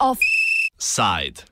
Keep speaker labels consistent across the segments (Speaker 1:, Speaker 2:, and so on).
Speaker 1: Offside.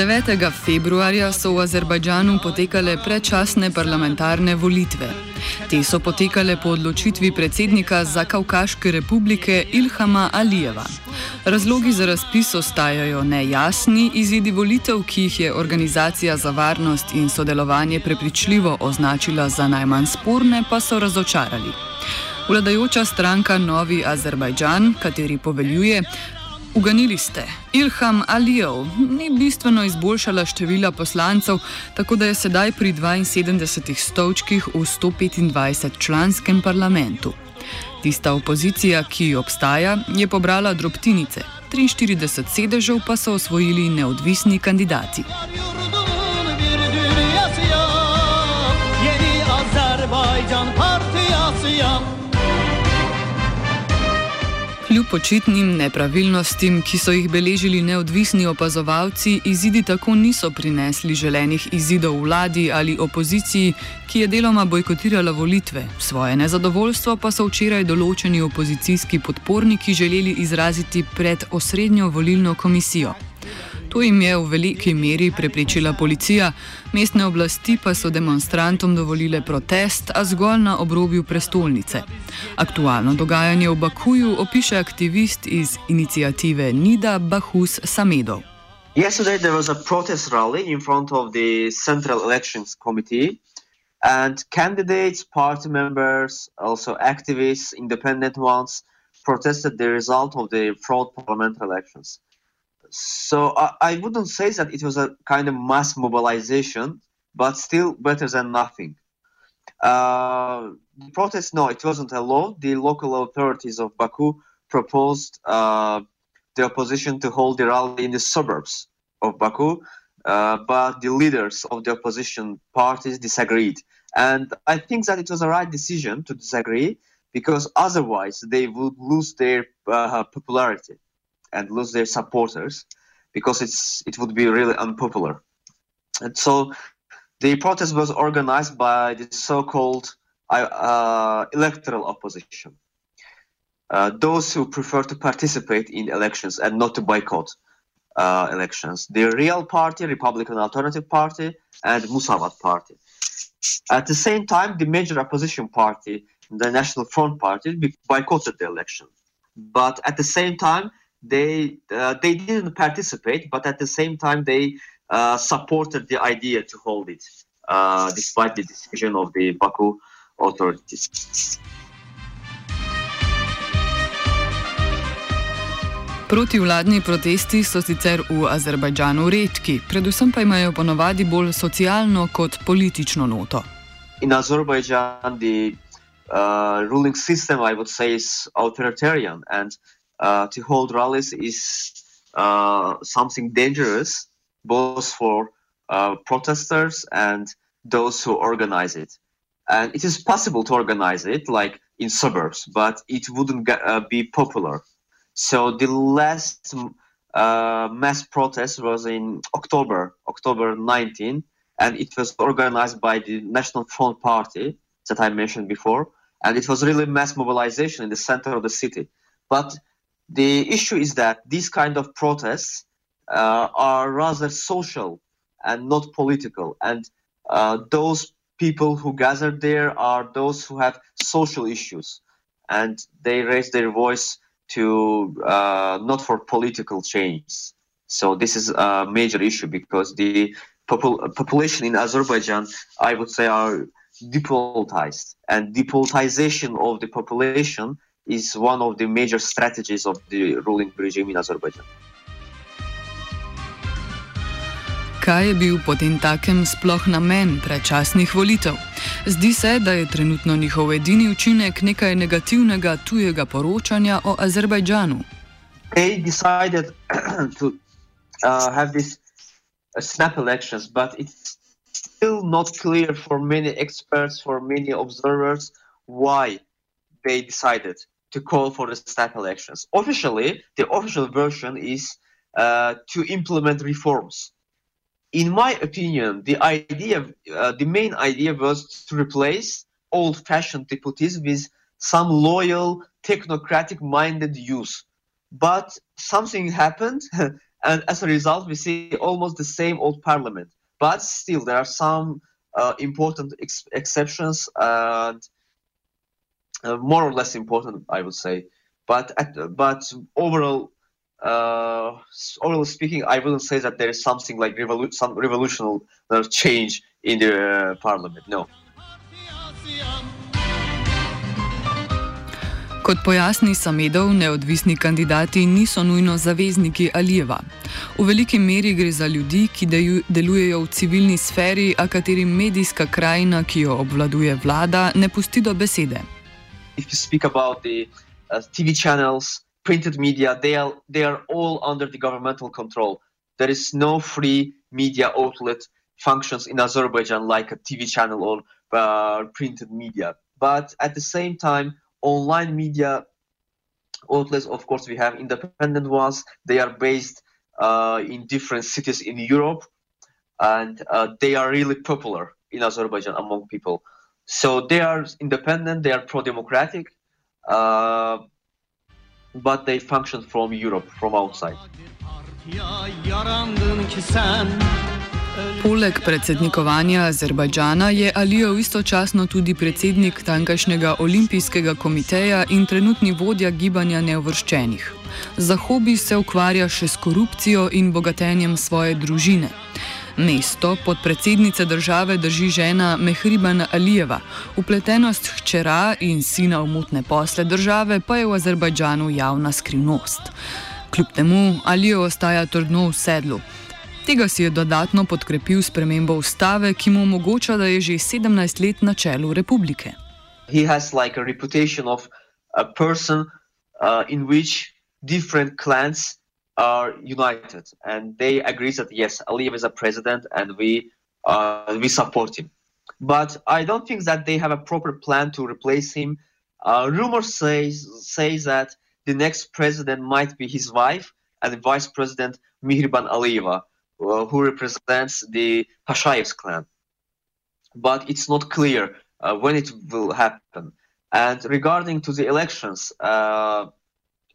Speaker 2: 9. februarja so v Azerbajdžanu potekale predčasne parlamentarne volitve. Te so potekale po odločitvi predsednika Zakaukaške republike Ilhama Alijeva. Razlogi za razpis ostajajo nejasni, izidi volitev, ki jih je Organizacija za varnost in sodelovanje prepričljivo označila za najmanj sporne, pa so razočarali. Vladajoča stranka Novi Azerbajdžan, kateri poveljuje, Uganili ste, Ilham Alijev ni bistveno izboljšala števila poslancev, tako da je sedaj pri 72 stolčkih v 125 članskem parlamentu. Tista opozicija, ki obstaja, je pobrala drobtinice, 43 sedežev pa so osvojili neodvisni kandidati. Azerbajdžan partija. Očitnim nepravilnostim, ki so jih beležili neodvisni opazovalci, izidi tako niso prinesli želenih izidov vladi ali opoziciji, ki je deloma bojkotirala volitve. Svoje nezadovoljstvo pa so včeraj določeni opozicijski podporniki želeli izraziti pred osrednjo volilno komisijo. To jim je v veliki meri preprečila policija, mestne oblasti pa so demonstrantom dovolile protest, a zgolj na obrobju prestolnice. Aktualno dogajanje v Bakuju opiše aktivist iz inicijative Nida Bahus Samedov.
Speaker 3: Yesterday there was a protest rally in front of the Central Elections Committee, and candidates, party members, also activists, independent ones, protested the result of the fraud parliamentary elections. So I, I wouldn't say that it was a kind of mass mobilization, but still better than nothing. Uh, the protest, no, it wasn't alone. The local authorities of Baku proposed uh, the opposition to hold the rally in the suburbs of Baku, uh, but the leaders of the opposition parties disagreed. And I think that it was a right decision to disagree because otherwise they would lose their uh, popularity and lose their supporters because it's it would be really unpopular. And so the protest was organized by the so-called uh, electoral opposition. Uh, those who prefer to participate in elections and not to boycott uh, elections. The Real Party, Republican Alternative Party, and Musavat Party. At the same time, the major opposition party, the National Front Party, boycotted the election. But at the same time, they uh, they didn't participate, but at the same time they uh, supported the idea to hold it, uh, despite the decision of the Baku authorities.
Speaker 2: Protivladni protesti so sicer v Azerbajdžanu redki, predvsem pa imajo ponovadi bolj socialno kot politično noto.
Speaker 3: In Azerbajdžan, the uh, ruling system, I would say, is authoritarian and uh, to hold rallies is uh, something dangerous, both for uh, protesters and those who organize it. And it is possible to organize it, like in suburbs, but it wouldn't uh, be popular. So the last uh, mass protest was in October, October 19, and it was organized by the National Front Party that I mentioned before. And it was really mass mobilization in the center of the city. But the issue is that these kind of protests uh, are rather social and not political. And uh, those people who gather there are those who have social issues. And they raise their voice to uh, not for political change. So this is a major issue because the popul- population in Azerbaijan, I would say, are depolitized. And depolitization of the population is one of the major strategies of the ruling regime in Azerbaijan.
Speaker 2: Kaj je bil potem takem sploh namen predčasnih volitev? Zdi se, da je trenutno njihov edini učinek nekaj negativnega tujega poročanja o Azerbajdžanu.
Speaker 3: They decided to uh, have these uh, snap elections, but it's still not clear for many experts, for many observers, why they decided to call for the snap elections. Officially, the official version is uh, to implement reforms. In my opinion, the idea, uh, the main idea was to replace old-fashioned deputies with some loyal, technocratic-minded youth. But something happened, and as a result, we see almost the same old parliament. But still, there are some uh, important ex- exceptions and uh, more or less important, I would say. But at, but overall, uh, overall speaking, I wouldn't say that there is something like revolu- some revolutionary change in the uh, parliament. No.
Speaker 2: Kot pojasni Samedov, neodvisni kandidati niso nujno zavezniki Alijeva. V veliki meri gre za ljudi, ki delujejo v civilni sferi, a katerim medijska krajina, ki jo obvladuje vlada, ne pusti do besede.
Speaker 3: If you speak about the uh, TV channels, printed media, they are they are all under the governmental control. There is no free media outlet functions in Azerbaijan like a TV channel or uh, printed media. But at the same time, online media outlets, of course, we have independent ones. They are based uh, in different cities in Europe, and uh, they are really popular in Azerbaijan among people. So they are independent, they are pro-democratic, uh, but they function from Europe, from outside.
Speaker 2: Poleg predsednikovanja Azerbajdžana je Alijev istočasno tudi predsednik tankašnjega olimpijskega komiteja in trenutni vodja gibanja neuvrščenih. Za hobi se ukvarja še s korupcijo in bogatenjem svoje družine. Mesto podpredsednice države drži žena Mehriban Alijeva, upletenost hčera in sina v mutne posle države pa je v Azerbajdžanu javna skrivnost. Kljub temu Alijev ostaja trdno v sedlu. Tega si je dodatno podkrepil s premembo ustave, ki mu omogoča, da je že 17 let na čelu republike.
Speaker 3: He has like a reputation of a person uh, in which different clans are united and they agree that yes, Aliyev is a president and we uh, we support him. But I don't think that they have a proper plan to replace him. Uh, rumors says says that the next president might be his wife and vice president Mihriban Aliyeva, uh, who represents the Hashayev's clan. But it's not clear uh, when it will happen. And regarding to the elections, uh,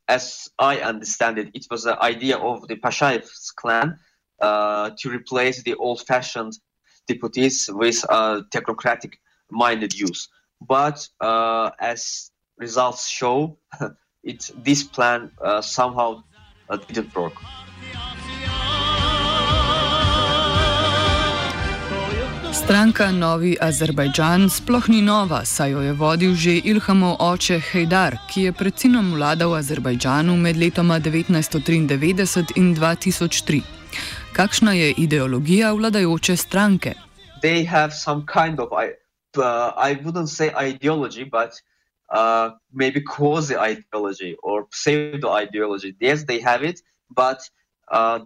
Speaker 3: as I understand it, it was the idea of the Pashayev's clan uh, to replace the old-fashioned deputies with uh, technocratic-minded youth. But uh, as results show, it this plan uh, somehow uh, didn't work.
Speaker 2: Stranka Novi Azerbajdžan sploh ni nova, saj jo je vodil že Ilhamov oče Hejdar, ki je predvsem vladal Azerbajdžanu med letoma 1993 in 2003. Kakšna je ideologija vladajoče stranke?
Speaker 3: They have some kind of, I, uh, I wouldn't say ideology, but uh, maybe quasi ideology or pseudo ideology. Yes, they have it, but uh,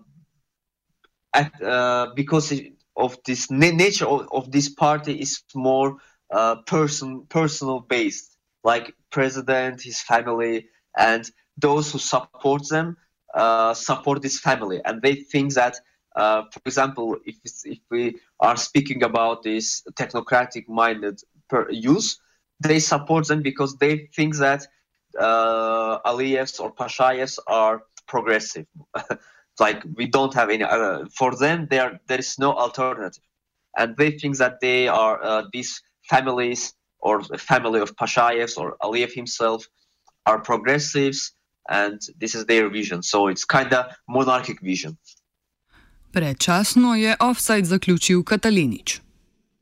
Speaker 3: at, uh, because it, of this na- nature of, of this party is more uh, person personal based, like president, his family, and those who support them uh, support this family, and they think that. Uh, for example, if, if we are speaking about this technocratic-minded youth, they support them because they think that uh, Aliyevs or Pashayevs are progressive. like we don't have any uh, for them there there is no alternative. And they think that they are uh, these families or the family of Pashayevs or Aliyev himself are progressives and this is their vision. So it's kind of monarchic vision.
Speaker 2: Predčasno je offside zaključil Katalinič.